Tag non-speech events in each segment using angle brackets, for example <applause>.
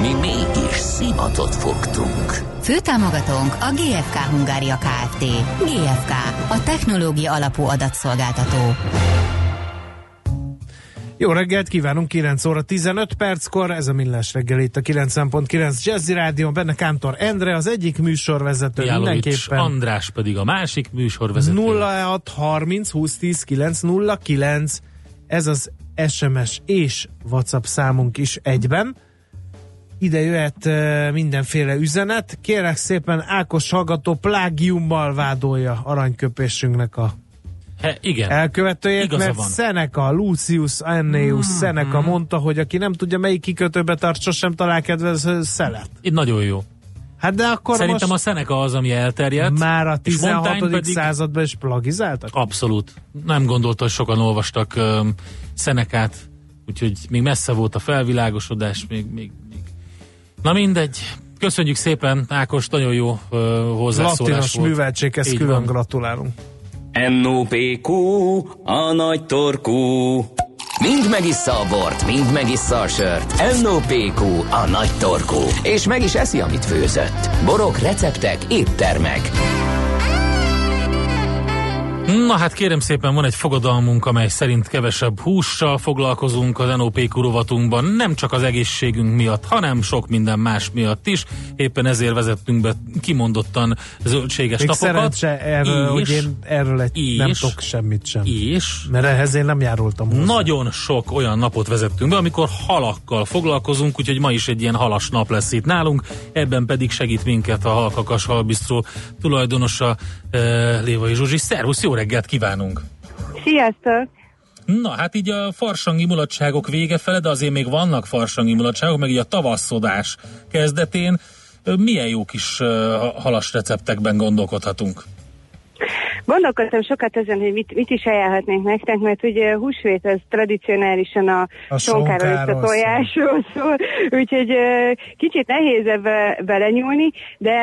Mi mégis szimatot fogtunk. Főtámogatónk a GFK Hungária Kft. GFK, a technológia alapú adatszolgáltató. Jó reggelt kívánunk, 9 óra 15 perckor, ez a Millás reggel itt a 90.9 Jazzy Rádió, benne Kántor Endre, az egyik műsorvezető Jálovics mindenképpen. András pedig a másik műsorvezető. 0630 2010 909 ez az SMS és WhatsApp számunk is egyben. Ide jöhet mindenféle üzenet. Kérek szépen Ákos hallgató plágiummal vádolja aranyköpésünknek a He, igen. elkövetőjét, Igaza mert van. Seneca, Lucius Anneus Mm, Seneca mondta, hogy aki nem tudja melyik kikötőbe tart, sosem talál kedvező szelet. Itt nagyon jó. Hát de akkor Szerintem most a Seneca az, ami elterjedt. már a és 16. Montaigne pedig- században is plagizáltak? Abszolút. Nem gondolta, hogy sokan olvastak um, Szenekát, úgyhogy még messze volt a felvilágosodás, még, még. Na mindegy. Köszönjük szépen, Ákos, nagyon jó uh, hozzászólás Latinos volt. műveltséghez külön van. gratulálunk. NOPQ, a nagy torkú. Mind megissza a bort, mind megissza a sört. NOPQ, a nagy torkú. És meg is eszi, amit főzött. Borok, receptek, éttermek. Na hát kérem szépen, van egy fogadalmunk, amely szerint kevesebb hússal foglalkozunk az NOP kurovatunkban, nem csak az egészségünk miatt, hanem sok minden más miatt is. Éppen ezért vezettünk be kimondottan zöldséges Még szerencse erről, És- hogy én erről egy és- nem tudok semmit sem. És Mert ehhez én nem járultam hozzá. nagyon sok olyan napot vezettünk be, amikor halakkal foglalkozunk, úgyhogy ma is egy ilyen halas nap lesz itt nálunk, ebben pedig segít minket a Halkakas Halbisztró tulajdonosa uh, Lévai Zsuzsi. Szervusz, jó reggelt kívánunk! Sziasztok! Na, hát így a farsangi mulatságok vége fele, de azért még vannak farsangi mulatságok, meg így a tavasszodás kezdetén. Milyen jó kis halas receptekben gondolkodhatunk? Gondolkodtam sokat ezen, hogy mit, mit is ajánlhatnék nektek, mert ugye húsvét az tradicionálisan a, A sonkáról és a tojásról szól, úgyhogy kicsit nehéz ebbe belenyúlni, de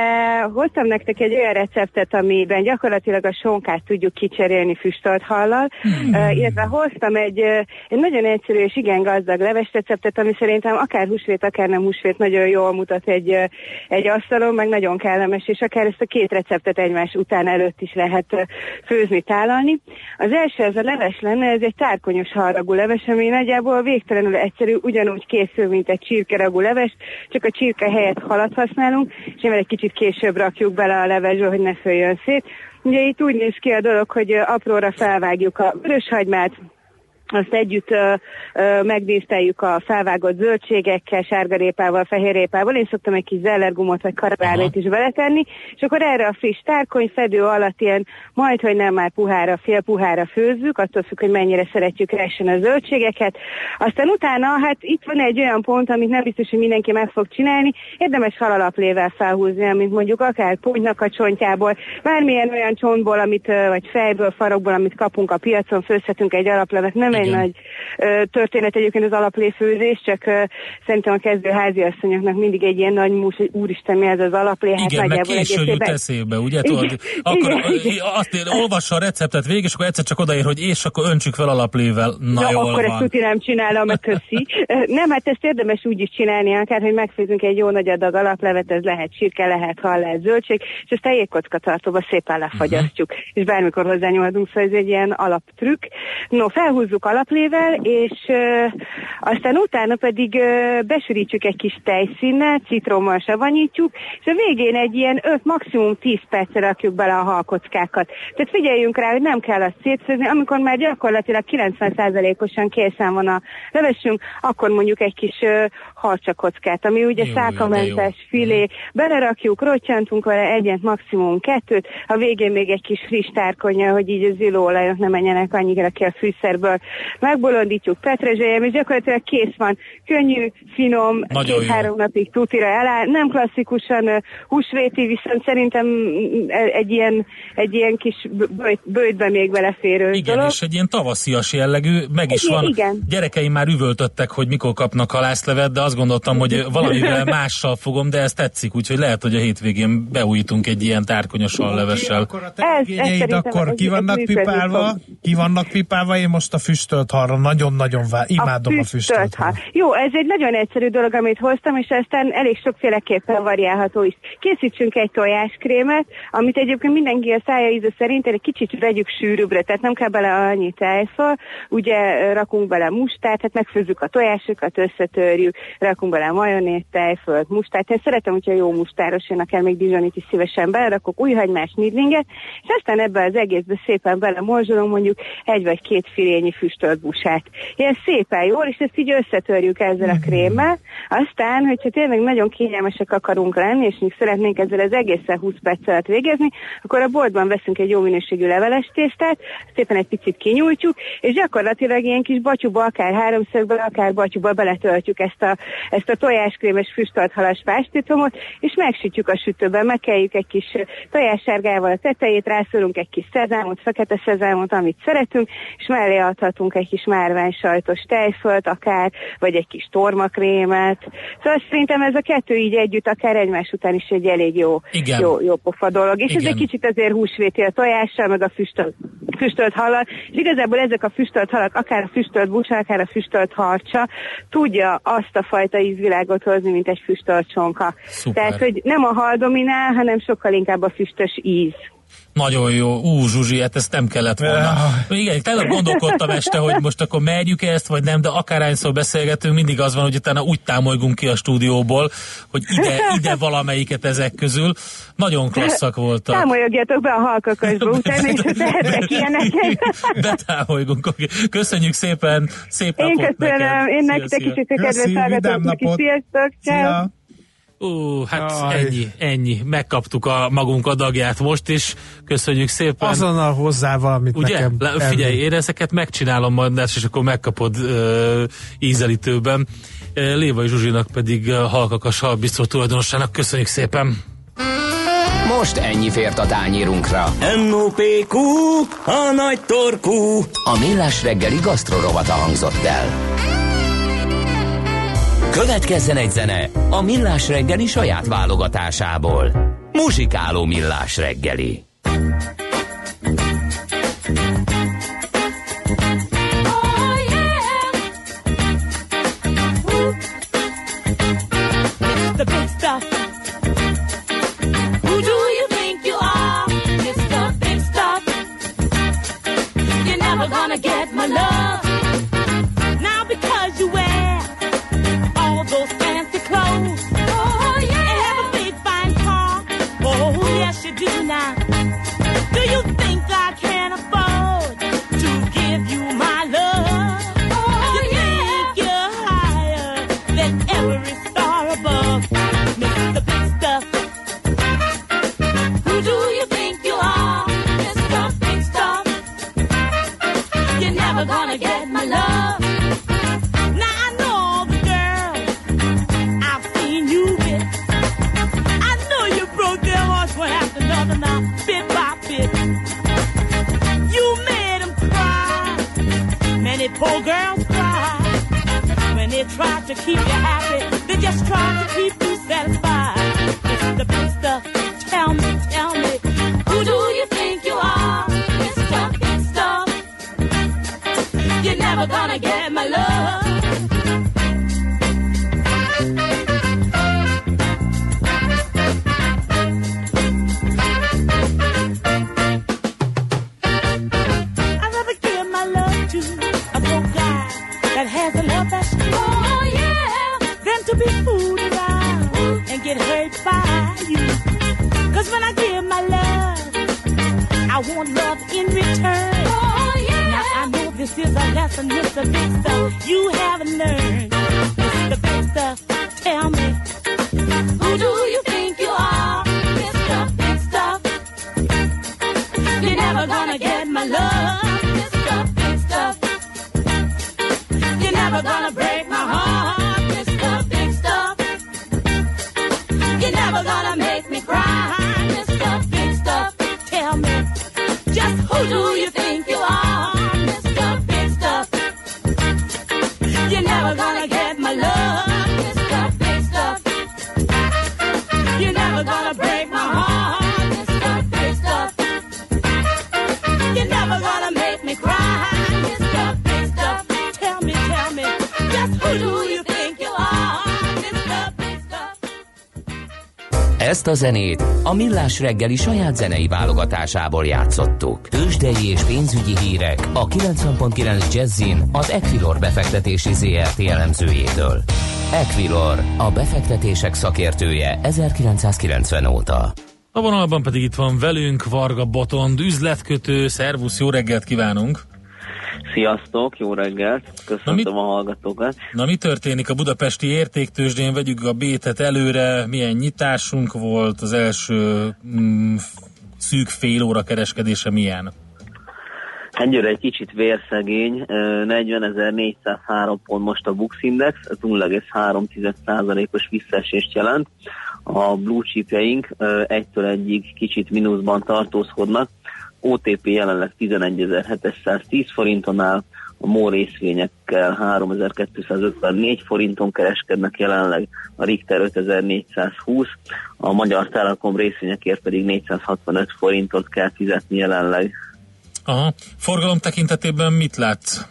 hoztam nektek egy olyan receptet, amiben gyakorlatilag a sonkát tudjuk kicserélni füstölt hallal, Hmm. Illetve hoztam egy, egy nagyon egyszerű és igen gazdag leves receptet, ami szerintem akár húsvét, akár nem húsvét nagyon jól mutat egy, egy asztalon, meg nagyon kellemes, és akár ezt a két receptet egymás után előtt is lehet főzni, tálalni. Az első, ez a leves lenne, ez egy tárkonyos haragú leves, ami nagyjából végtelenül egyszerű, ugyanúgy készül, mint egy csirkeragú leves, csak a csirke helyett halat használunk, és mivel egy kicsit később rakjuk bele a levesbe, hogy ne följön szét. Ugye itt úgy néz ki a dolog, hogy apróra felvágjuk a vöröshagymát, azt együtt ö, ö, megdíszteljük a felvágott zöldségekkel, sárgarépával, fehérrépával. Én szoktam egy kis zellergumot vagy karabálét is beletenni, és akkor erre a friss tárkony fedő alatt ilyen majd, hogy nem már puhára, fél puhára főzzük, attól függ, hogy mennyire szeretjük resen a zöldségeket. Aztán utána, hát itt van egy olyan pont, amit nem biztos, hogy mindenki meg fog csinálni, érdemes halalaplével felhúzni, amit mondjuk akár pugynak a csontjából, bármilyen olyan csontból, amit, vagy fejből, farokból, amit kapunk a piacon, főzhetünk egy alaplevet, nem egy Igen. nagy ö, történet egyébként az alapléfőzés, csak ö, szerintem a kezdő háziasszonyoknak mindig egy ilyen nagy mús, hogy úristen, mi ez az alaplé, hát Igen, meg későn jut eszébe, ugye? Igen, Tudod, akkor igen, igen. azt ér, olvassa a receptet végig, és akkor egyszer csak odaér, hogy és akkor öntsük fel alaplével. Na, Na, jól akkor ezt van. tuti nem csinálom, meg köszi. Nem, hát ezt érdemes úgy is csinálni, akár, hogy megfőzünk egy jó nagy adag alaplevet, ez lehet sírke, lehet hal, lehet zöldség, és ezt a jégkocka tartóba szépen lefagyasztjuk, uh-huh. és bármikor hozzányúlhatunk, szóval ez egy ilyen alaptrükk. No, felhúzzuk alaplével, és ö, aztán utána pedig ö, besűrítjük egy kis tejszínnel, citrommal savanyítjuk, és a végén egy ilyen 5, maximum 10 percre rakjuk bele a halkockákat. Tehát figyeljünk rá, hogy nem kell azt szétfőzni, amikor már gyakorlatilag 90%-osan készen van a levesünk, akkor mondjuk egy kis ö, harcsakockát, ami ugye Jó, jó, szálkamentes jó. filé, belerakjuk, rocsantunk vele egyet, maximum kettőt, a végén még egy kis friss tárkonya, hogy így az illóolajok ne menjenek annyira ki a fűszerből, megbolondítjuk, petrezselyem, és gyakorlatilag kész van. Könnyű, finom, két-három napig tutira eláll. Nem klasszikusan húsvéti, viszont szerintem mm, egy ilyen, egy ilyen kis bőjt, bőjtbe még beleférő Igen, dolog. és egy ilyen tavaszias jellegű, meg is Igen, van. igen. Gyerekeim már üvöltöttek, hogy mikor kapnak halászlevet, de azt gondoltam, hogy valamivel <laughs> mással fogom, de ez tetszik, úgyhogy lehet, hogy a hétvégén beújítunk egy ilyen tárkonyos levessel. Akkor a te Ez- ez akkor ki vannak pipálva? Ki vannak pipálva? Én most a füstölt halra nagyon-nagyon vár. Imádom a füstölt hal. hal. Jó, ez egy nagyon egyszerű dolog, amit hoztam, és aztán elég sokféleképpen variálható is. Készítsünk egy tojáskrémet, amit egyébként mindenki a szája íze szerint egy kicsit vegyük sűrűbbre, tehát nem kell bele annyi tejfal, ugye rakunk bele mustát, hát megfőzzük a tojásokat, összetörjük, rakunk bele majonét, tejfölt, mustát. Én szeretem, hogyha jó mustáros jön, akár még dizsonit is szívesen belerakok, újhagymás, nidlinget, és aztán ebbe az egészbe szépen belemorzsolunk mondjuk egy vagy két filényi füstölt busát. Ilyen szépen jól, és ezt így összetörjük ezzel a krémmel. Aztán, hogyha tényleg nagyon kényelmesek akarunk lenni, és még szeretnénk ezzel az egészen 20 perc alatt végezni, akkor a boltban veszünk egy jó minőségű leveles tésztát, szépen egy picit kinyújtjuk, és gyakorlatilag ilyen kis batyuba, akár háromszögbe, akár batyuba beletöltjük ezt a, ezt a tojáskrémes füstölt halas pástétomot, és megsütjük a sütőben, megkeljük egy kis tojássárgával a tetejét, rászorunk egy kis szezámot, fekete szezámot, amit szeretünk, és mellé adhatunk egy kis márvány sajtos tejfölt, akár, vagy egy kis tormakrémet. Szóval szerintem ez a kettő így együtt, akár egymás után is egy elég jó, Igen. jó, jó pofa dolog. És ez Igen. egy kicsit azért húsvéti a tojással, meg a füstölt, füstölt halal. És igazából ezek a füstölt halak, akár a füstölt busa, akár a füstölt harcsa, tudja azt a fajta ízvilágot hozni, mint egy füstölt csonka. Szuper. Tehát, hogy nem a hal dominál, hanem sokkal inkább a füstös íz. Nagyon jó. Ú, Zsuzsi, hát ezt nem kellett volna. Igen, tényleg gondolkodtam este, hogy most akkor merjük -e ezt, vagy nem, de akárhányszor beszélgetünk, mindig az van, hogy utána úgy támolygunk ki a stúdióból, hogy ide, ide valamelyiket ezek közül. Nagyon klasszak voltak. Támoljogjatok be a halkakasba, utána is <laughs> tehetek ilyeneket. Betámolygunk. Köszönjük szépen, szép Én napot köszönöm, neked. én Szia, nektek is, és a kedves hallgatóknak is. napot. Sziasztok, ciao. Ú, hát Jaj. ennyi, ennyi. Megkaptuk a magunk adagját most is. Köszönjük szépen. Azonnal hozzá valamit Ugye? nekem. Le, figyelj, én ezeket megcsinálom majd, és akkor megkapod ö, ízelítőben. Lévai Zsuzsinak pedig halkakas halbisztró tulajdonosának köszönjük szépen. Most ennyi fért a tányérunkra. M.O.P.Q. A nagy torkú. A Millás reggeli gasztrorovata hangzott el. Következzen egy zene a Millás reggeli saját válogatásából. Muzsikáló Millás reggeli. the big. Keep you happy, Ezt a zenét a Millás reggeli saját zenei válogatásából játszottuk. Tőzsdei és pénzügyi hírek a 90.9 Jazzin az Equilor befektetési ZRT elemzőjétől. Equilor, a befektetések szakértője 1990 óta. A vonalban pedig itt van velünk Varga Botond, üzletkötő, szervusz, jó reggelt kívánunk! Sziasztok, jó reggelt, köszöntöm a hallgatókat. Na mi történik a budapesti értéktősdén? Vegyük a bétet előre, milyen nyitásunk volt, az első mm, szűk fél óra kereskedése milyen? Egyőre egy kicsit vérszegény, ö, 40.403 pont most a Bux Index, ez 0,3%-os visszaesést jelent. A blue chipjeink egytől egyig kicsit mínuszban tartózkodnak. OTP jelenleg 11.710 forinton áll, a MOL részvényekkel 3254 forinton kereskednek jelenleg, a Richter 5420, a Magyar Telekom részvényekért pedig 465 forintot kell fizetni jelenleg. Aha. Forgalom tekintetében mit látsz?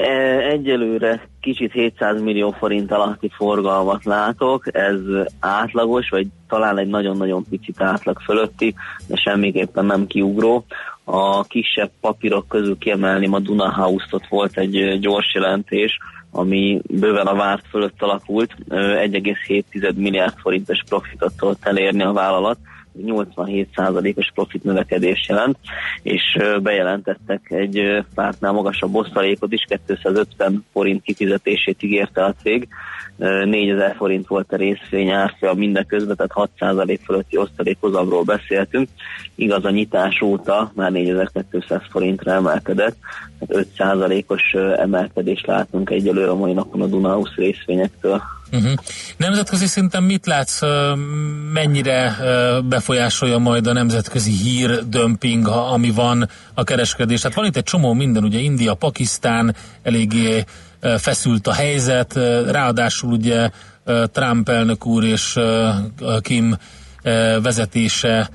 E, Egyelőre kicsit 700 millió forint alatti forgalmat látok, ez átlagos, vagy talán egy nagyon-nagyon picit átlag fölötti, de semmiképpen nem kiugró. A kisebb papírok közül kiemelném a Duna House-ot, volt egy gyors jelentés, ami bőven a várt fölött alakult, Ö, 1,7 milliárd forintos profitot tudott elérni a vállalat, 87%-os profit növekedés jelent, és bejelentettek egy pártnál magasabb osztalékot is, 250 forint kifizetését ígérte a cég, Ö, 4000 forint volt a részvény árfolyam mindeközben, tehát 6% fölötti osztalékhozamról beszéltünk. Igaz, a nyitás óta már 4200 forintra emelkedett, tehát 5%-os ö, emelkedést látunk egyelőre a mai napon a Dunaus részvényektől. Uh-huh. Nemzetközi szinten mit látsz, mennyire befolyásolja majd a nemzetközi hírdömping, ami van a kereskedés? Hát van itt egy csomó minden, ugye India, Pakisztán, eléggé feszült a helyzet, ráadásul ugye Trump elnök úr és Kim vezetése,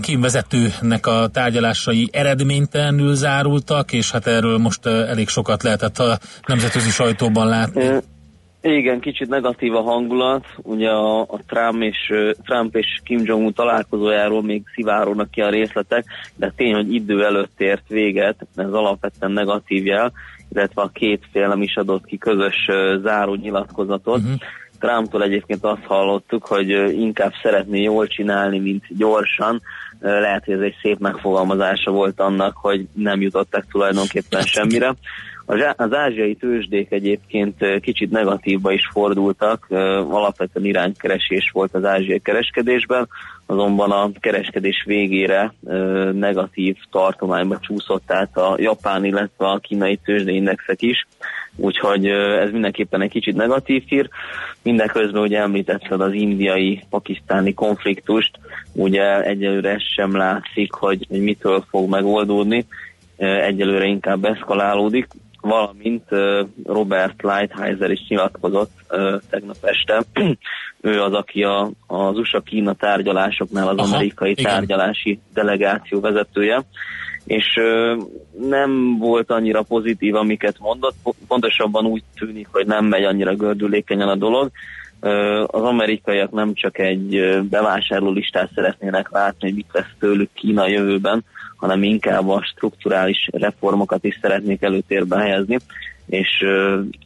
Kim vezetőnek a tárgyalásai eredménytelenül zárultak, és hát erről most elég sokat lehetett a nemzetközi sajtóban látni. Igen, kicsit negatív a hangulat. Ugye a, a Trump, és, Trump és Kim Jong-un találkozójáról még szivárognak ki a részletek, de tény, hogy idő előtt ért véget, ez alapvetően negatív jel, illetve a két fél nem is adott ki közös záró nyilatkozatot. Uh-huh. Trumptól egyébként azt hallottuk, hogy inkább szeretné jól csinálni, mint gyorsan. Lehet, hogy ez egy szép megfogalmazása volt annak, hogy nem jutottak tulajdonképpen semmire. Az ázsiai tőzsdék egyébként kicsit negatívba is fordultak, alapvetően iránykeresés volt az ázsiai kereskedésben, azonban a kereskedés végére negatív tartományba csúszott át a japán, illetve a kínai tőzsdeindexek is, úgyhogy ez mindenképpen egy kicsit negatív hír. Mindeközben ugye említetted az indiai-pakisztáni konfliktust, ugye egyelőre ez sem látszik, hogy, mitől fog megoldódni, egyelőre inkább eszkalálódik, valamint Robert Lighthizer is nyilatkozott tegnap este. <clears throat> ő az, aki a, az USA-Kína tárgyalásoknál az Aha, amerikai igen. tárgyalási delegáció vezetője, és nem volt annyira pozitív, amiket mondott, Po- pontosabban úgy tűnik, hogy nem megy annyira gördülékenyen a dolog. Az amerikaiak nem csak egy bevásárló listát szeretnének látni, hogy mit lesz tőlük Kína jövőben, hanem inkább a strukturális reformokat is szeretnék előtérbe helyezni, és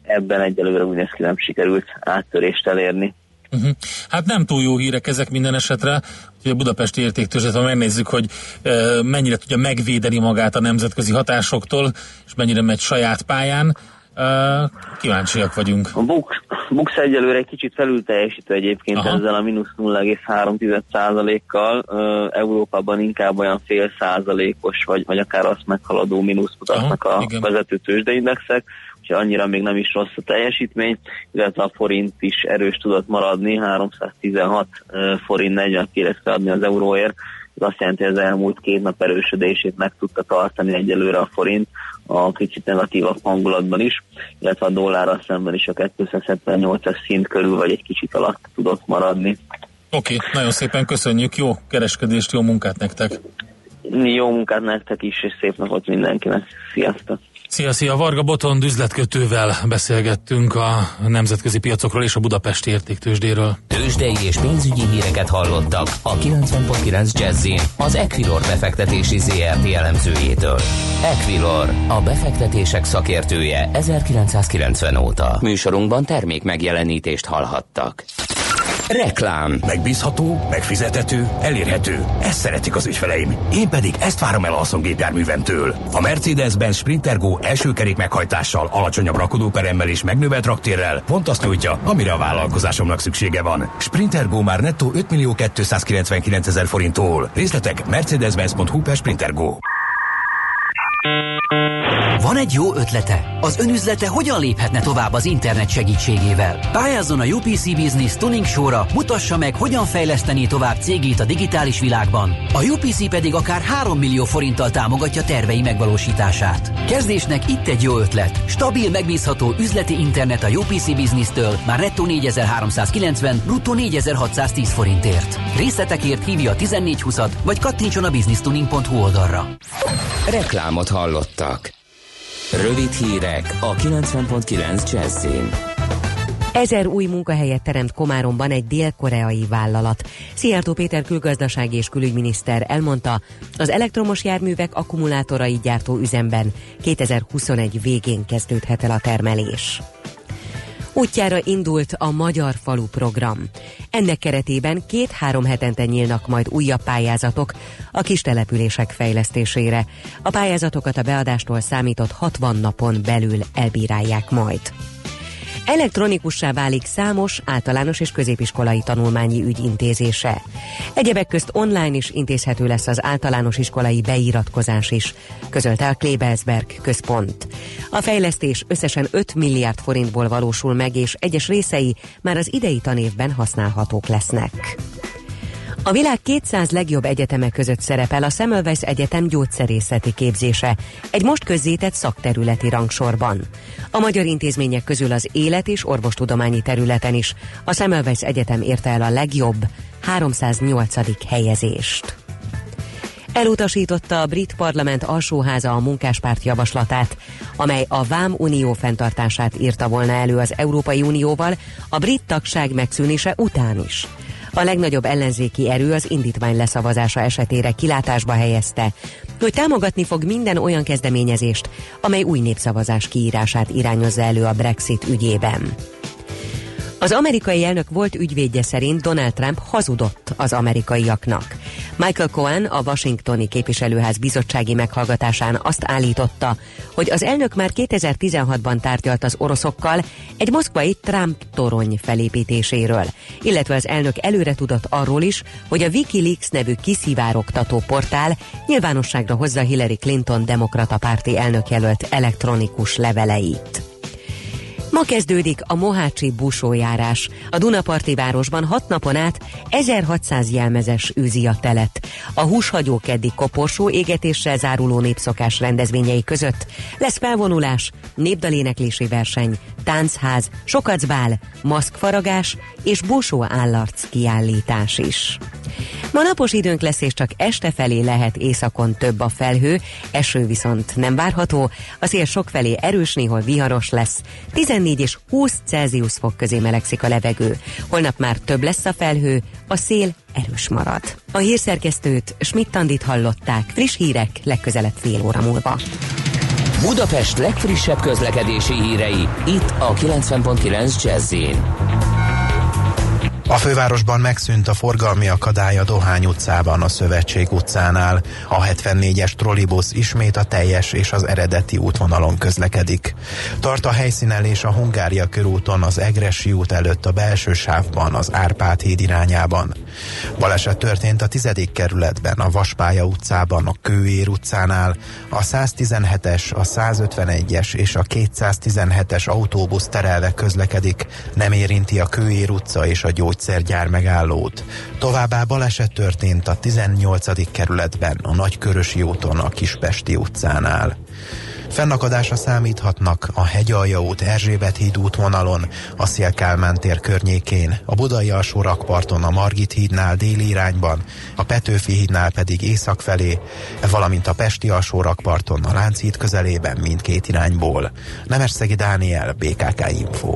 ebben egyelőre úgy néz ki nem sikerült áttörést elérni. Uh-huh. Hát nem túl jó hírek ezek minden esetre, hogy a budapesti értéktőzsdet, ha megnézzük, hogy uh, mennyire tudja megvédeni magát a nemzetközi hatásoktól, és mennyire megy saját pályán. Uh, kíváncsiak vagyunk. A Bux, Bux egyelőre egy kicsit felül teljesítő egyébként Aha. Ezzel a mínusz 0,3%-kal. Ö, Európában inkább olyan fél százalékos, vagy, vagy akár azt meghaladó mínusz mutatnak Aha, a igen. vezető tőzsdeindexek. úgyhogy annyira még nem is rossz a teljesítmény, illetve a forint is erős tudott maradni, 316 ö, forint 40 kérek adni az euróért, ez azt jelenti, hogy az elmúlt két nap erősödését meg tudta tartani egyelőre a forint, a kicsit negatívabb hangulatban is, illetve a dollárral szemben is a 278-as szint körül, vagy egy kicsit alatt tudott maradni. Oké, okay, nagyon szépen köszönjük, jó kereskedést, jó munkát nektek! Jó munkát nektek is, és szép napot mindenkinek. Sziasztok! Szia, szia! Varga Botond üzletkötővel beszélgettünk a nemzetközi piacokról és a budapesti értéktősdéről. Tőzsdei és pénzügyi híreket hallottak a 90.9 jazz az Equilor befektetési ZRT elemzőjétől. Equilor, a befektetések szakértője 1990 óta. Műsorunkban termék megjelenítést hallhattak. Reklám. Megbízható, megfizethető, elérhető. Ezt szeretik az ügyfeleim. Én pedig ezt várom el a gépjárművemtől. A Mercedes-Benz Sprinter Go első kerék meghajtással, alacsonyabb rakodóperemmel és megnövelt raktérrel pont azt nyújtja, amire a vállalkozásomnak szüksége van. Sprinter Go már nettó 5 millió 299 ezer forinttól. Részletek mercedes-benz.hu per Sprinter Go. Van egy jó ötlete? Az önüzlete hogyan léphetne tovább az internet segítségével? Pályázzon a UPC Business Tuning Show-ra, mutassa meg, hogyan fejleszteni tovább cégét a digitális világban. A UPC pedig akár 3 millió forinttal támogatja tervei megvalósítását. Kezdésnek itt egy jó ötlet. Stabil, megbízható üzleti internet a UPC Business-től már nettó 4390, bruttó 4610 forintért. Részletekért hívja a 1420-at, vagy kattintson a businesstuning.hu oldalra. Reklámot hallottak. Rövid hírek a 90.9 Jazzin. Ezer új munkahelyet teremt Komáromban egy dél-koreai vállalat. Szijjártó Péter külgazdasági és külügyminiszter elmondta, az elektromos járművek akkumulátorai gyártó üzemben 2021 végén kezdődhet el a termelés. Útjára indult a Magyar Falu program. Ennek keretében két-három hetente nyílnak majd újabb pályázatok a kis települések fejlesztésére. A pályázatokat a beadástól számított 60 napon belül elbírálják majd. Elektronikussá válik számos általános és középiskolai tanulmányi ügy intézése. Egyebek közt online is intézhető lesz az általános iskolai beiratkozás is, közölte a Klebelsberg központ. A fejlesztés összesen 5 milliárd forintból valósul meg, és egyes részei már az idei tanévben használhatók lesznek. A világ 200 legjobb egyetemek között szerepel a Semmelweis Egyetem gyógyszerészeti képzése, egy most közzétett szakterületi rangsorban. A magyar intézmények közül az élet és orvostudományi területen is a Semmelweis Egyetem érte el a legjobb 308. helyezést. Elutasította a brit parlament alsóháza a munkáspárt javaslatát, amely a Vám Unió fenntartását írta volna elő az Európai Unióval a brit tagság megszűnése után is. A legnagyobb ellenzéki erő az indítvány leszavazása esetére kilátásba helyezte, hogy támogatni fog minden olyan kezdeményezést, amely új népszavazás kiírását irányozza elő a Brexit ügyében. Az amerikai elnök volt ügyvédje szerint Donald Trump hazudott az amerikaiaknak. Michael Cohen a Washingtoni képviselőház bizottsági meghallgatásán azt állította, hogy az elnök már 2016-ban tárgyalt az oroszokkal egy moszkvai Trump torony felépítéséről, illetve az elnök előre tudott arról is, hogy a Wikileaks nevű kiszivárogtató portál nyilvánosságra hozza Hillary Clinton demokrata párti elnökjelölt elektronikus leveleit. Ma kezdődik a Mohácsi busójárás. A Dunaparti városban hat napon át 1600 jelmezes űzi a telet. A húshagyó keddi koporsó égetéssel záruló népszokás rendezvényei között lesz felvonulás, népdaléneklési verseny, táncház, sokacbál, maszkfaragás és busó állarc kiállítás is. Ma napos időnk lesz, és csak este felé lehet északon több a felhő, eső viszont nem várható, a szél sokfelé erős, néhol viharos lesz, 14 és 20 Celsius fok közé melegszik a levegő. Holnap már több lesz a felhő, a szél erős marad. A hírszerkesztőt Schmidt-Tandit hallották, friss hírek legközelebb fél óra múlva. Budapest legfrissebb közlekedési hírei, itt a 90.9 jazz A fővárosban megszűnt a forgalmi akadály a Dohány utcában, a Szövetség utcánál. A 74-es trollibusz ismét a teljes és az eredeti útvonalon közlekedik. Tart a helyszínelés a Hungária körúton az Egresi út előtt a belső sávban az Árpád híd irányában. Baleset történt a 10. kerületben, a Vaspálya utcában, a Kőér utcánál, a 117-es, a 151-es és a 217-es autóbusz terelve közlekedik, nem érinti a Kőér utca és a gyógyszergyár megállót. Továbbá baleset történt a 18. kerületben, a Nagykörösi úton, a Kispesti utcánál. Fennakadásra számíthatnak a Hegyalja út Erzsébet híd útvonalon, a Szélkálmán tér környékén, a Budai alsó rakparton a Margit hídnál déli irányban, a Petőfi hídnál pedig észak felé, valamint a Pesti alsó rakparton a Lánchíd közelében mindkét irányból. Nemesszegi Dániel, BKK Info.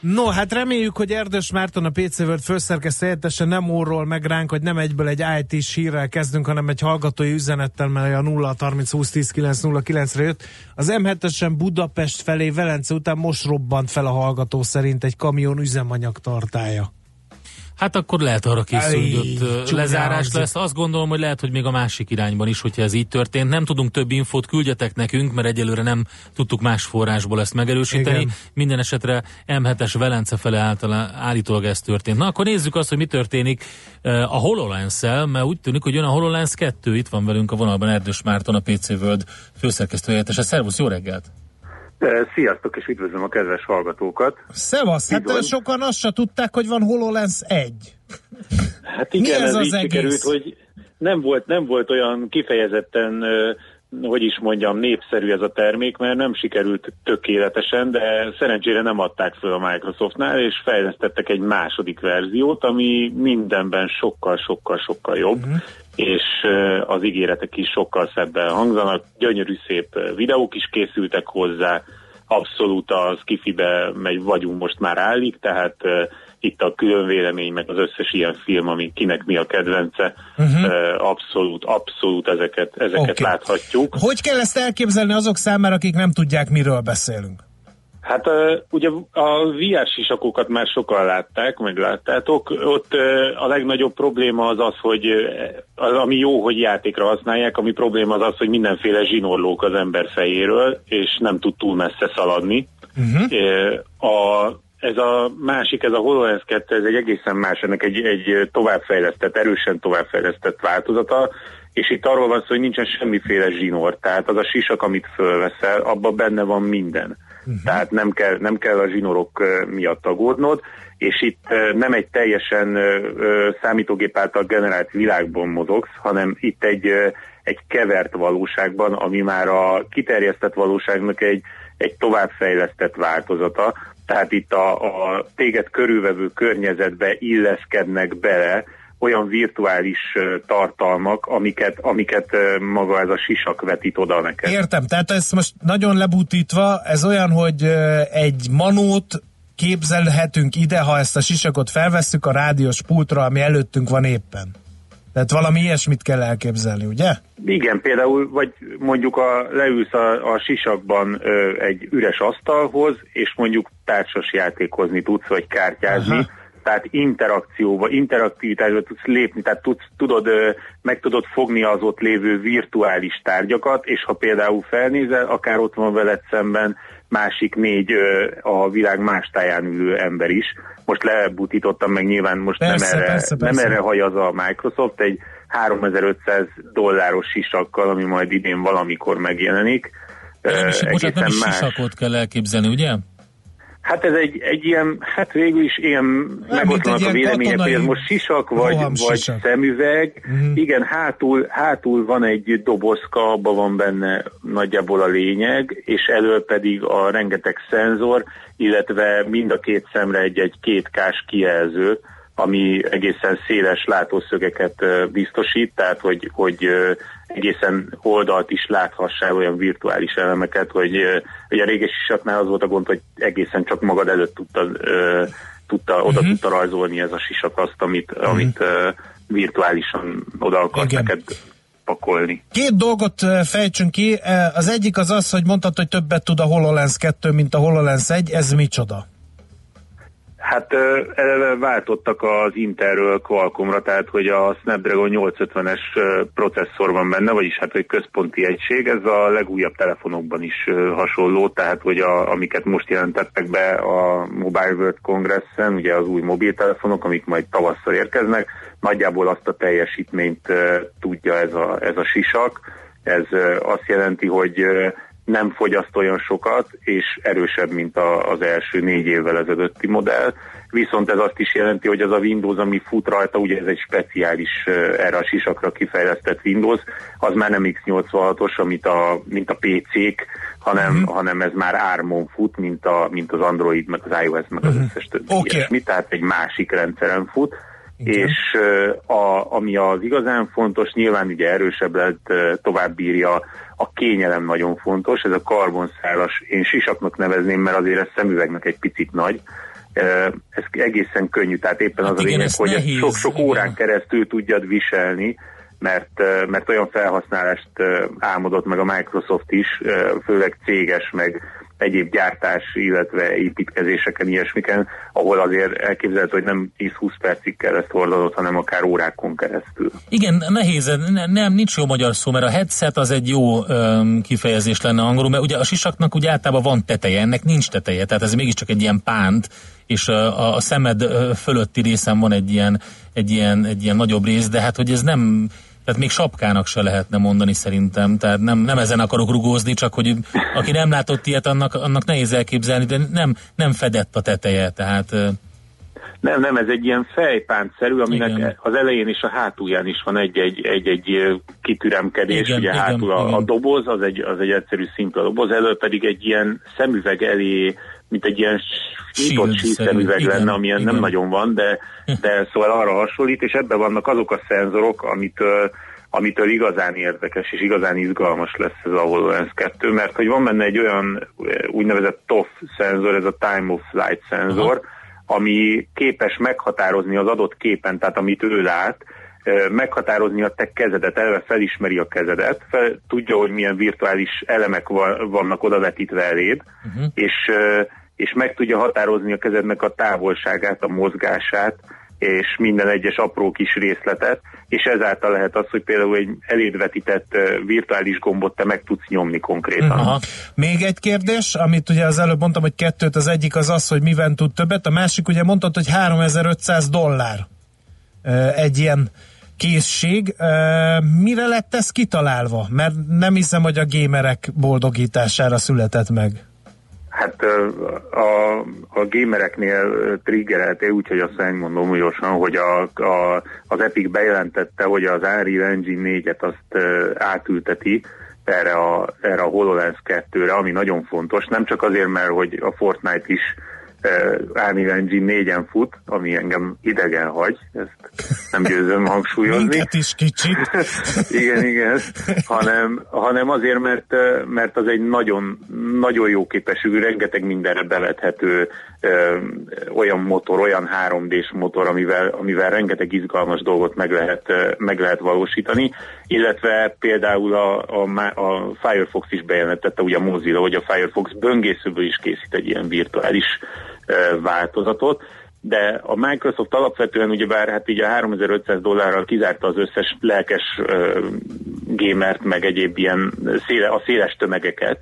No, hát reméljük, hogy Erdős Márton a PC World főszerkesztő helyettese nem orról meg ránk, hogy nem egyből egy IT-s hírrel kezdünk, hanem egy hallgatói üzenettel, mely a 0 30 20 10 9 re jött. Az M7-esen Budapest felé Velence után most robbant fel a hallgató szerint egy kamion üzemanyag tartája. Hát akkor lehet arra készülni, hogy ott lezárás lesz. Azt gondolom, hogy lehet, hogy még a másik irányban is, hogyha ez így történt. Nem tudunk több infót, küldjetek nekünk, mert egyelőre nem tudtuk más forrásból ezt megerősíteni. Igen. Minden esetre M7-es Velence fele általán állítólag ez történt. Na akkor nézzük azt, hogy mi történik a hololens mert úgy tűnik, hogy jön a HoloLens 2. Itt van velünk a vonalban Erdős Márton, a PC World főszerkesztő helyettese. Szervusz, jó reggelt! Sziasztok, és üdvözlöm a kedves hallgatókat. Szevasz, hát Bizony. sokan azt se tudták, hogy van HoloLens 1. Hát Mi igen, ez ez, az így egész? sikerült, hogy nem volt, nem volt olyan kifejezetten, hogy is mondjam, népszerű ez a termék, mert nem sikerült tökéletesen, de szerencsére nem adták föl a Microsoftnál, és fejlesztettek egy második verziót, ami mindenben sokkal-sokkal-sokkal jobb, uh-huh. és az ígéretek is sokkal szebben hangzanak, gyönyörű szép videók is készültek hozzá, abszolút a skifibe megy vagyunk most már állik, tehát itt a külön vélemény, meg az összes ilyen film, ami kinek mi a kedvence, Mhm. uh, abszolút, abszolút ezeket, ezeket Oké. láthatjuk. Hogy kell ezt elképzelni azok számára, akik nem tudják, miről beszélünk? Hát ugye a VR sisakokat már sokan látták, meg láttátok. Ott a legnagyobb probléma az az, hogy az, ami jó, hogy játékra használják, ami probléma az az, hogy mindenféle zsinórlók az ember fejéről, és nem tud túl messze szaladni. Uh, a, ez a másik, ez a HoloLens 2, ez egy egészen más, ennek egy, egy továbbfejlesztett, erősen továbbfejlesztett változata, és itt arról van szó, hogy nincsen semmiféle zsinór, tehát az a sisak, amit fölveszel, abban benne van minden. Uh-huh. Tehát nem kell, nem kell a zsinórok miatt aggódnod, és itt nem egy teljesen számítógép által generált világban mozogsz, hanem itt egy, egy kevert valóságban, ami már a kiterjesztett valóságnak egy, egy továbbfejlesztett változata, tehát itt a, a téged körülvevő környezetbe illeszkednek bele olyan virtuális tartalmak, amiket, amiket maga ez a sisak vetít oda neked. Értem, tehát ez most nagyon lebutítva, ez olyan, hogy egy manót képzelhetünk ide, ha ezt a sisakot felvesszük a rádiós pultra, ami előttünk van éppen. Tehát valami ilyesmit kell elképzelni, ugye? Igen, például, vagy mondjuk a, leülsz a, a sisakban ö, egy üres asztalhoz, és mondjuk társas játékozni tudsz, vagy kártyázni, Aha. tehát interakcióba, interaktivitásba tudsz lépni, tehát tudsz, tudod, ö, meg tudod fogni az ott lévő virtuális tárgyakat, és ha például felnézel, akár ott van veled szemben másik négy a világ más táján ülő ember is. Most lebutítottam meg nyilván, most Persze, nem erre, persze, persze. nem erre hajaz a Microsoft, egy 3500 dolláros sisakkal, ami majd idén valamikor megjelenik. Nem is, bocsánat, nem is más. sisakot kell elképzelni, ugye? Hát ez egy, egy ilyen, hát végül is ilyen megoszlanak a vélemények, hogy ez most sisak vagy, vagy szemüveg. Mhm. Igen, hátul, hátul van egy dobozka, abban van benne nagyjából a lényeg, és elől pedig a rengeteg szenzor, illetve mind a két szemre egy-egy kétkás kijelző, ami egészen széles látószögeket biztosít, tehát hogy, hogy egészen oldalt is láthassál olyan virtuális elemeket, hogy ugye a réges sisaknál az volt a gond, hogy egészen csak magad előtt tudta, tudta oda Mhm. tudta rajzolni ez a sisak azt, amit, amit ö, virtuálisan oda akart Igen. neked pakolni. Két dolgot fejtsünk ki. Az egyik az az, hogy mondtad, hogy többet tud a HoloLens 2, mint a HoloLens 1. Ez micsoda? Hát eleve váltottak az Intelről Qualcommra, tehát hogy a Snapdragon 850-es ö, processzor van benne, vagyis hát egy központi egység, ez a legújabb telefonokban is hasonló, tehát hogy a, amiket most jelentettek be a Mobile World Congressen, ugye az új mobiltelefonok, amik majd tavasszal érkeznek, nagyjából azt a teljesítményt tudja ez a, ez a sisak. Ez azt jelenti, hogy nem fogyaszt olyan sokat, és erősebb, mint a, az első négy évvel ezelőtti modell. Viszont ez azt is jelenti, hogy az a Windows, ami fut rajta, ugye ez egy speciális erre a sisakra kifejlesztett Windows, az már nem x86-os, amit a, mint a PC-k, hanem, Mhm. hanem ez már ARM-on fut, mint, a, mint az Android, meg az iOS, meg az összes többi. Oké. ilyesmi, tehát egy másik rendszeren fut, és ö, a, ami az igazán fontos, nyilván ugye erősebb lett, tovább bírja, a kényelem nagyon fontos, ez a karbonszálas, én sisaknak nevezném, mert azért ez szemüvegnek egy picit nagy, ez egészen könnyű, tehát éppen Hát az a igen, lényeg, ez hogy sok-sok órán keresztül tudjad viselni, mert, mert olyan felhasználást álmodott meg a Microsoft is, főleg céges, meg egyéb gyártás, illetve építkezéseken, ilyesmiken, ahol azért elképzelhető, hogy nem 10-20 percig kell ezt hordanod, hanem akár órákon keresztül. Igen, nehéz, ne, nem, nincs jó magyar szó, mert a headset az egy jó öm, kifejezés lenne angolul, mert ugye a sisaknak ugye általában van teteje, ennek nincs teteje, tehát ez mégiscsak egy ilyen pánt, és a, a szemed fölötti részen van egy ilyen, egy, ilyen, egy ilyen nagyobb rész, de hát hogy ez nem, tehát még sapkának se lehetne mondani szerintem, tehát nem, nem ezen akarok rugózni, csak hogy aki nem látott ilyet, annak, annak nehéz elképzelni, de nem, nem fedett a teteje, tehát Nem, nem, ez egy ilyen fejpántszerű, aminek Igen. az elején és a hátulján is van egy-egy, kitüremkedés, Igen, ugye igen, hátul a, a igen. doboz, az egy, az egy egyszerű szimpla doboz, elő pedig egy ilyen szemüveg elé, mint egy ilyen nyitott síszemüveg lenne, amilyen nem igen. nagyon van, de, de szóval arra hasonlít, és ebben vannak azok a szenzorok, amitől amitől igazán érdekes és igazán izgalmas lesz ez a HoloLens 2, mert hogy van benne egy olyan eh, úgynevezett TOF szenzor, ez a Time of Flight szenzor, ami képes meghatározni az adott képen, tehát amit ő lát, eh, meghatározni a te kezedet, eleve felismeri a kezedet, fel, tudja, hogy milyen virtuális elemek va- vannak odavetítve eléd, uh-huh. és, eh, és meg tudja határozni a kezednek a távolságát, a mozgását, és minden egyes apró kis részletet, és ezáltal lehet az, hogy például egy eléd vetített eh, virtuális gombot te meg tudsz nyomni konkrétan. Aha. Még egy kérdés, amit ugye az előbb mondtam, hogy kettőt, az egyik az az, hogy miben tud többet, a másik ugye mondtad, hogy 3500 dollár egy ilyen készség. Mire lett ez kitalálva? Mert nem hiszem, hogy a gémerek boldogítására született meg. Hát a, a gamereknél triggerelté, úgyhogy azt megmondom gyorsan, hogy a, a, az Epic bejelentette, hogy az Unreal Engine 4-et azt átülteti erre a, erre a HoloLens 2-re, ami nagyon fontos, nem csak azért, mert hogy a Fortnite is Engine 4-en fut, ami engem idegen hagy, ezt nem győzöm hangsúlyozni. Minket is kicsit. <laughs> igen, igen, hanem, hanem azért, mert, mert az egy nagyon, nagyon jó képességű, rengeteg mindenre bevethető ö, olyan motor, olyan 3D-s motor, amivel, amivel rengeteg izgalmas dolgot meg lehet, meg lehet valósítani, illetve például a, a, a Firefox is bejelentette, ugye a Mozilla, hogy a Firefox böngészőből is készít egy ilyen virtuális ö, változatot, de a Microsoft alapvetően ugyebár hát így a 3500 dollárral kizárta az összes lelkes ö, gamert, meg egyéb ilyen széle, a széles tömegeket,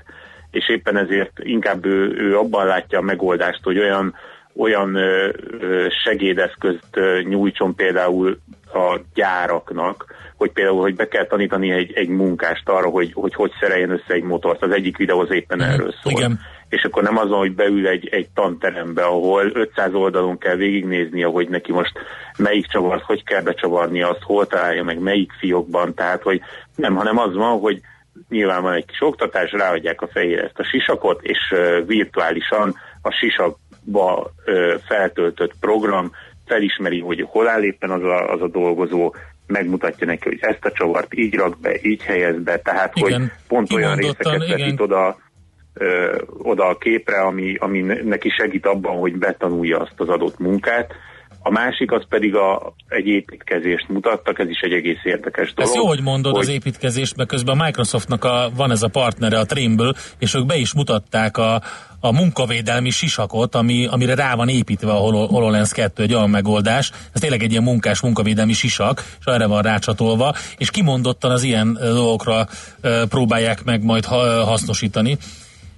és éppen ezért inkább ő, ő abban látja a megoldást, hogy olyan, olyan segédeszközt nyújtson például a gyáraknak, hogy például, hogy be kell tanítani egy, egy munkást arra, hogy, hogy hogy szereljen össze egy motort. Az egyik videó az éppen erről szól. Igen. És akkor nem azon, hogy beül egy, egy tanterembe, ahol 500 oldalon kell végignézni, hogy neki most melyik csavart, hogy kell becsavarni azt, hol találja meg, melyik fiókban, tehát hogy nem, hanem az van, hogy nyilván van egy kis oktatás, ráadják a fejére ezt a sisakot, és virtuálisan a sisakba feltöltött program felismeri, hogy hol áll éppen az a, az a dolgozó, megmutatja neki, hogy ezt a csavart így rak be, így helyez be, tehát Igen, hogy pont olyan részeket igen. vetít oda, ö, oda a képre, ami, ami ne- neki segít abban, hogy betanulja azt az adott munkát. A másik az pedig a, egy építkezést mutattak, ez is egy egész érdekes dolog. Ez jó, hogy mondod hogy... az építkezést, mert közben a Microsoftnak a, van ez a partnere, a Trimble, és ők be is mutatták a, a munkavédelmi sisakot, ami, amire rá van építve a Holo- HoloLens 2, egy olyan megoldás. Ez tényleg egy ilyen munkás munkavédelmi sisak, és erre van rácsatolva, és kimondottan az ilyen dolgokra próbálják meg majd ha, hasznosítani.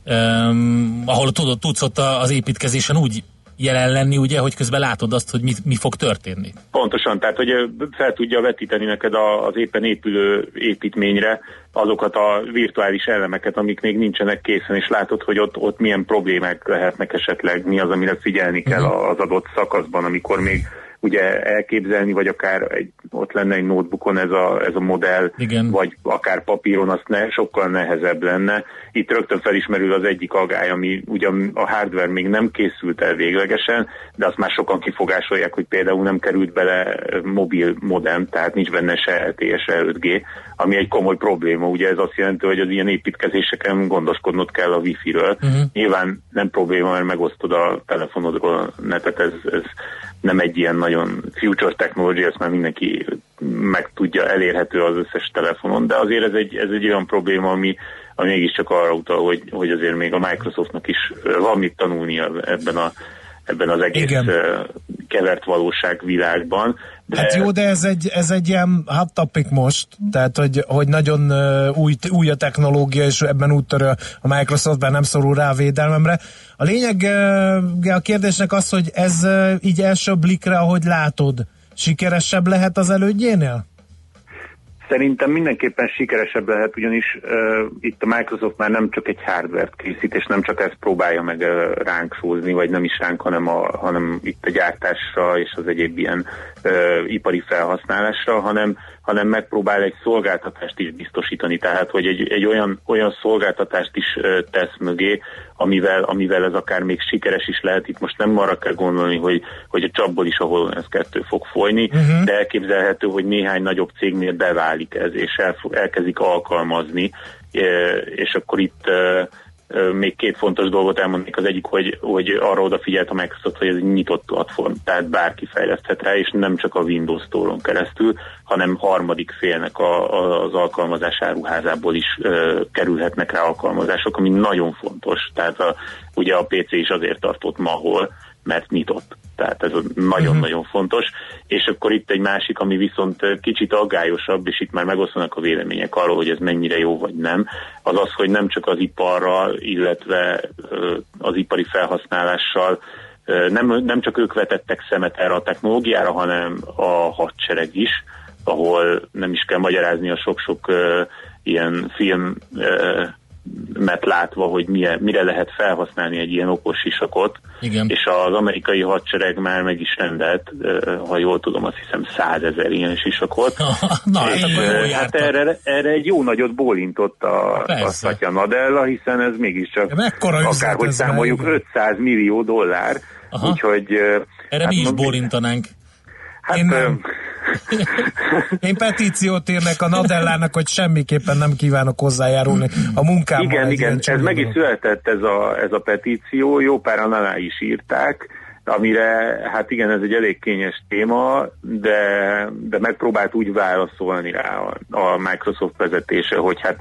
Um, ahol tudod, tudsz ott az építkezésen úgy jelen lenni, ugye, hogy közben látod azt, hogy mi, mi fog történni. Pontosan, tehát hogy fel tudja vetíteni neked az éppen épülő építményre azokat a virtuális elemeket, amik még nincsenek készen, és látod, hogy ott, ott milyen problémák lehetnek esetleg, mi az, amire figyelni kell az adott szakaszban, amikor még ugye elképzelni, vagy akár egy, ott lenne egy notebookon ez a, ez a modell, Igen. vagy akár papíron, azt ne, sokkal nehezebb lenne. Itt rögtön felismerül az egyik agály, ami ugyan a hardware még nem készült el véglegesen, de azt már sokan kifogásolják, hogy például nem került bele mobil modem, tehát nincs benne se LTE, se 5G, ami egy komoly probléma. Ugye ez azt jelenti, hogy az ilyen építkezéseken gondoskodnod kell a Wi-Fi-ről. Uh-huh. Nyilván nem probléma, mert megosztod a telefonodról a netet, ez, ez nem egy ilyen nagyon future technology, ezt már mindenki meg tudja, elérhető az összes telefonon, de azért ez egy, ez egy olyan probléma, ami, ami mégiscsak arra utal, hogy, hogy azért még a Microsoftnak is van mit tanulnia ebben, a, ebben az egész Igen. kevert valóság világban. De Hát jó, de ez egy, ez egy ilyen hot topic most, tehát hogy, hogy nagyon új, új a technológia, és ebben úttörő a Microsoft, bár nem szorul rá a védelmemre. A lényeg a kérdésnek az, hogy ez így első blikre, ahogy látod, sikeresebb lehet az elődjénél? Szerintem mindenképpen sikeresebb lehet, ugyanis uh, itt a Microsoft már nem csak egy hardware készít, és nem csak ezt próbálja meg uh, ránk sózni, vagy nem is ránk, hanem, a, hanem itt a gyártásra és az egyéb ilyen uh, ipari felhasználásra, hanem, hanem megpróbál egy szolgáltatást is biztosítani, tehát hogy egy, egy olyan, olyan szolgáltatást is uh, tesz mögé, amivel, amivel ez akár még sikeres is lehet. Itt most nem arra kell gondolni, hogy, hogy a csapból is a HoloLens 2 fog folyni, uh-huh. de elképzelhető, hogy néhány nagyobb cégnél beválik ez, és el, elkezdik alkalmazni, e, és akkor itt e, e, még két fontos dolgot elmondanék. Az egyik, hogy, hogy arra odafigyelt a Microsoft, hogy ez egy nyitott platform, tehát bárki fejleszthet rá, és nem csak a Windows Store-on keresztül, hanem harmadik félnek a, a, az alkalmazás áruházából is ö, kerülhetnek rá alkalmazások, ami nagyon fontos. Tehát a, ugye a PC is azért tartott ma, ahol, mert nyitott. Tehát ez nagyon-nagyon fontos. És akkor itt egy másik, ami viszont kicsit aggályosabb, és itt már megosztanak a vélemények arról, hogy ez mennyire jó vagy nem, az az, hogy nem csak az iparral, illetve az ipari felhasználással nem, nem csak ők vetettek szemet erre a technológiára, hanem a hadsereg is, ahol nem is kell magyarázni a sok-sok uh, ilyen film uh, met látva, hogy milyen, mire lehet felhasználni egy ilyen okos sisakot, Igen. és az amerikai hadsereg már meg is rendelt, ha jól tudom, azt hiszem százezer ilyen sisakot. <laughs> Na, hát és, hát jártak. erre, erre egy jó nagyot bólintott a, a Persze. Satya Nadella, hiszen ez mégiscsak Mekkora akárhogy számoljuk igen. 500 millió dollár, Aha. úgyhogy Erre mi is bólintanánk. Hát, Én nem. <laughs> Én petíciót írnek a Nadellának, hogy semmiképpen nem kívánok hozzájárulni a munkámmal. Igen, igen, ez meg is született ez a, ez a petíció, jó páran alá is írták, amire, hát igen, ez egy elég kényes téma, de, de megpróbált úgy válaszolni rá a, a Microsoft vezetése, hogy hát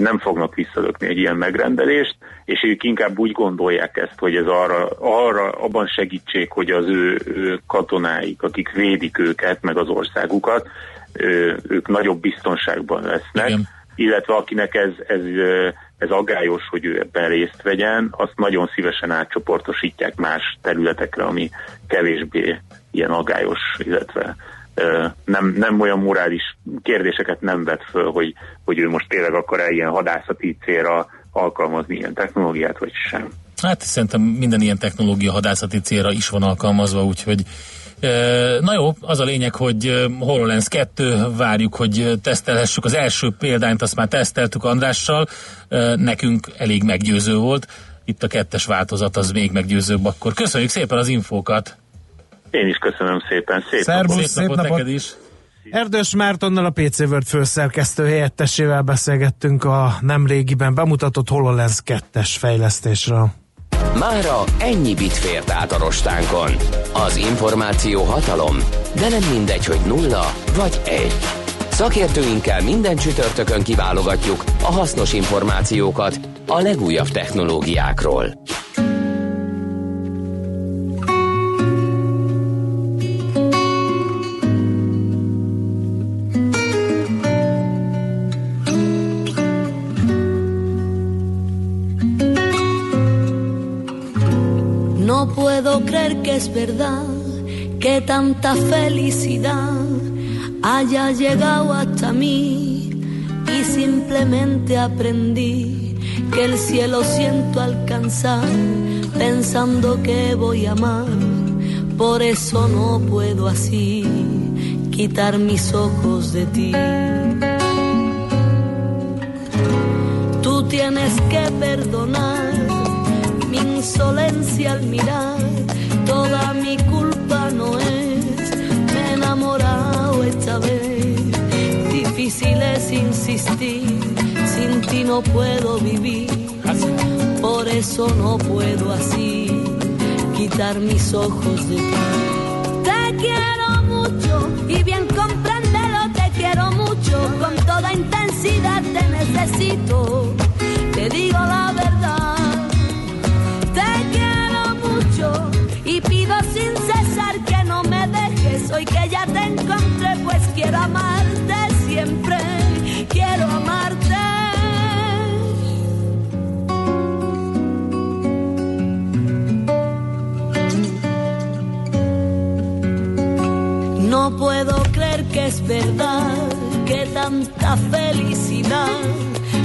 nem fognak visszalökni egy ilyen megrendelést, és ők inkább úgy gondolják ezt, hogy ez arra, arra abban segítsék, hogy az ő, ő katonáik, akik védik őket, meg az országukat, ő, ők nagyobb biztonságban lesznek, Igen. illetve akinek ez, ez, ez aggályos, hogy ő ebben részt vegyen, azt nagyon szívesen átcsoportosítják más területekre, ami kevésbé ilyen aggályos, illetve nem, nem olyan morális kérdéseket nem vet föl, hogy, hogy ő most tényleg akar-e ilyen hadászati célra alkalmazni ilyen technológiát, vagy sem. Hát szerintem minden ilyen technológia hadászati célra is van alkalmazva, úgyhogy Na jó, az a lényeg, hogy HoloLens 2, várjuk, hogy tesztelhessük. Az első példányt azt már teszteltük Andrással, nekünk elég meggyőző volt. Itt a kettes változat az még meggyőzőbb akkor. Köszönjük szépen az infókat! Én is köszönöm szépen. Szép Szervusz, napot. szép napot. neked is! Erdős Mártonnal a PC World főszerkesztő helyettesével beszélgettünk a nemrégiben bemutatott HoloLens 2-es fejlesztésről. Mára ennyi bit fért át a rostánkon. Az információ hatalom, de nem mindegy, hogy nulla vagy egy. Szakértőinkkel minden csütörtökön kiválogatjuk a hasznos információkat a legújabb technológiákról. Creer que es verdad que tanta felicidad haya llegado hasta mí y simplemente aprendí que el cielo siento alcanzar pensando que voy a amar Por eso no puedo así quitar mis ojos de ti. Tú tienes que perdonar mi insolencia al mirar. Toda mi culpa no es, me he enamorado esta vez. Difícil es insistir, sin ti no puedo vivir. Por eso no puedo así quitar mis ojos de ti. Te quiero mucho y bien compréndelo, te quiero mucho. Con toda intensidad te necesito, te digo la verdad. Puedo creer que es verdad que tanta felicidad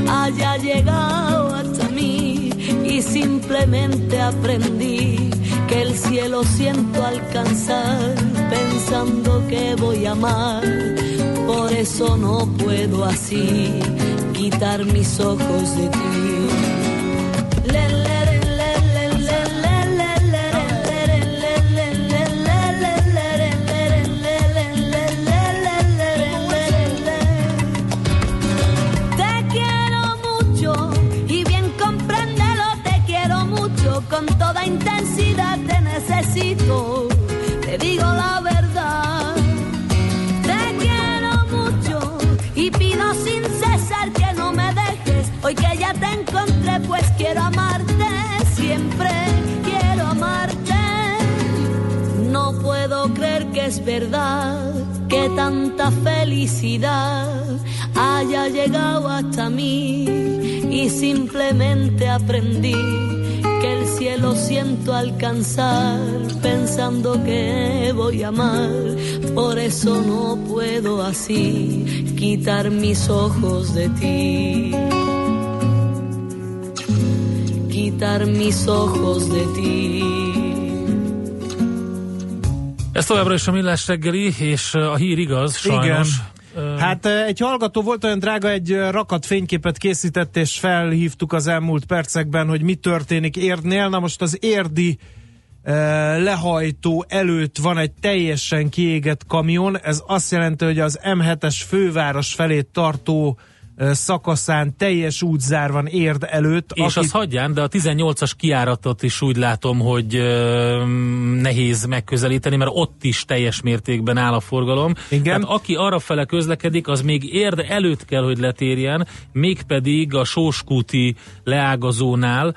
haya llegado hasta mí y simplemente aprendí que el cielo siento alcanzar pensando que voy a amar. Por eso no puedo así quitar mis ojos de ti. Te encontré, pues quiero amarte siempre, quiero amarte. No puedo creer que es verdad que tanta felicidad haya llegado hasta mí y simplemente aprendí que el cielo siento alcanzar pensando que voy a amar. Por eso no puedo así quitar mis ojos de ti. Quitar mis ojos de ti. Ez továbbra is a millás reggeli, és a hír igaz, sajnos. Igen. Hát egy hallgató volt olyan drága, egy rakat fényképet készített, és felhívtuk az elmúlt percekben, hogy mi történik Érdnél. Na most az érdi eh, lehajtó előtt van egy teljesen kiégett kamion. Ez azt jelenti, hogy az M7-es főváros felé tartó szakaszán teljes útzár van Érd előtt. És Aki- azt hagyján, de a 18-as kiáratot is úgy látom, hogy ö, nehéz megközelíteni, mert ott is teljes mértékben áll a forgalom. Igen. Tehát aki arra fele közlekedik, az még érd előtt kell, hogy letérjen, mégpedig a Sóskúti leágazónál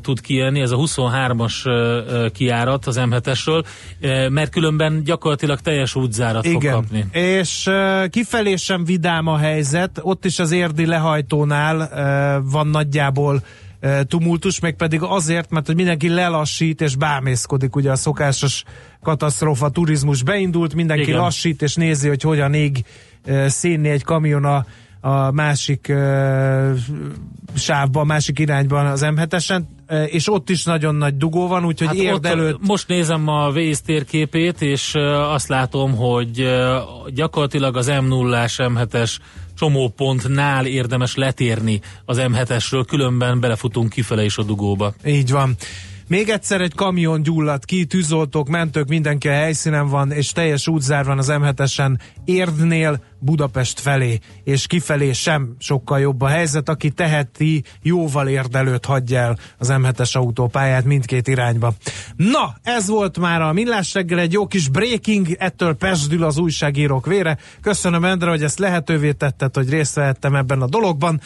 tud kijönni, ez a 23-as ö, ö, kiárat az M7-esről, ö, mert különben gyakorlatilag teljes útzárat fog Igen, kapni. és uh, kifelé sem vidám a helyzet, ott is az érdi lehajtónál van nagyjából tumultus, meg pedig azért, mert hogy mindenki lelassít és bámészkodik, ugye a szokásos katasztrófa turizmus beindult, mindenki Igen. Lassít és nézi, hogy hogyan ég szénni egy kamion a, a másik uh, sávban, másik irányban az M7-esen, uh, és ott is nagyon nagy dugó van, úgyhogy hát érd előtt Most nézem a Waze térképét, és azt látom, hogy gyakorlatilag az M0-ás, M7-es csomópontnál érdemes letérni az M7-esről, különben belefutunk kifele is a dugóba. Így van. Még egyszer egy kamion gyulladt ki, tűzoltók, mentők, mindenki a helyszínen van, és teljes útzár van az M7-esen Érdnél Budapest felé, és kifelé sem sokkal jobb a helyzet. Aki teheti, jóval érd előtt hagyja el az M7-es autópályát mindkét irányba. Na, ez volt már a Millás reggel, egy jó kis breaking, ettől pesdül az újságírók vére. Köszönöm, Endre, hogy ezt lehetővé tetted, hogy részt vehettem ebben a dologban.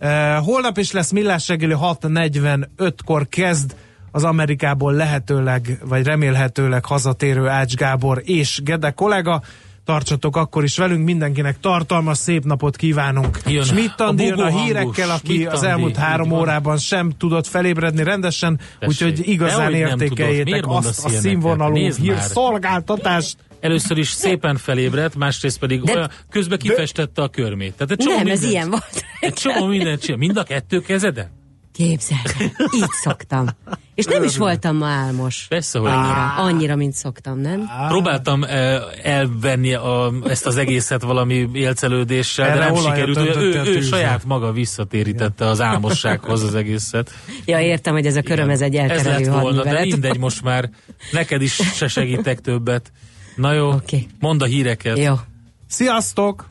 Uh, holnap is lesz Millás reggeli 6.45-kor kezd az Amerikából lehetőleg, vagy remélhetőleg hazatérő Ács Gábor és Gede kollega. Tartsatok akkor is velünk, mindenkinek tartalmas, szép napot kívánunk. Jön Schmidt a jön a hírekkel, aki Schmidt az elmúlt három van. órában sem tudott felébredni rendesen, úgyhogy igazán értékeljétek azt a színvonalú hírszolgáltatást. Először is szépen felébredt, másrészt pedig De- olyan, közben kifestette a körmét. Tehát egy csomó Nem, ez mindent- ilyen volt. Egy csomó mindent csinál. Mind a kettő kezede? Képzeld, el, így szoktam. És nem is voltam ma álmos. Persze, hogy Annyira, annyira, mint szoktam, nem? Próbáltam eh, elvenni a, ezt az egészet valami élcelődéssel, de Erre nem olajat sikerült. Ő, ő, ő saját maga visszatérítette az álmossághoz az egészet. Ja, értem, hogy ez a köröm, ez egy Ez elterelő lett volna, de mindegy most már. Neked is se segítek többet. Na jó, okay. mondd a híreket. Jó. Sziasztok!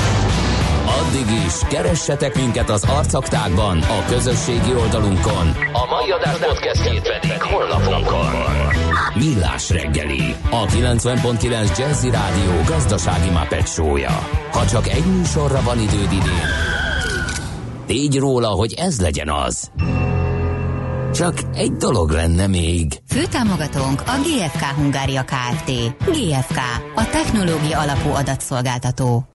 Addig is, keressetek minket az arcaktákban, a közösségi oldalunkon. A mai adás podcastjét pedig holnapunkon. Millás reggeli, a 90.9 Jazzy Rádió gazdasági Muppet show-ja. Ha csak egy műsorra van időd idén, tégy róla, hogy ez legyen az. Csak egy dolog lenne még. Főtámogatónk a GFK Hungária Kft. GFK, a technológia alapú adatszolgáltató.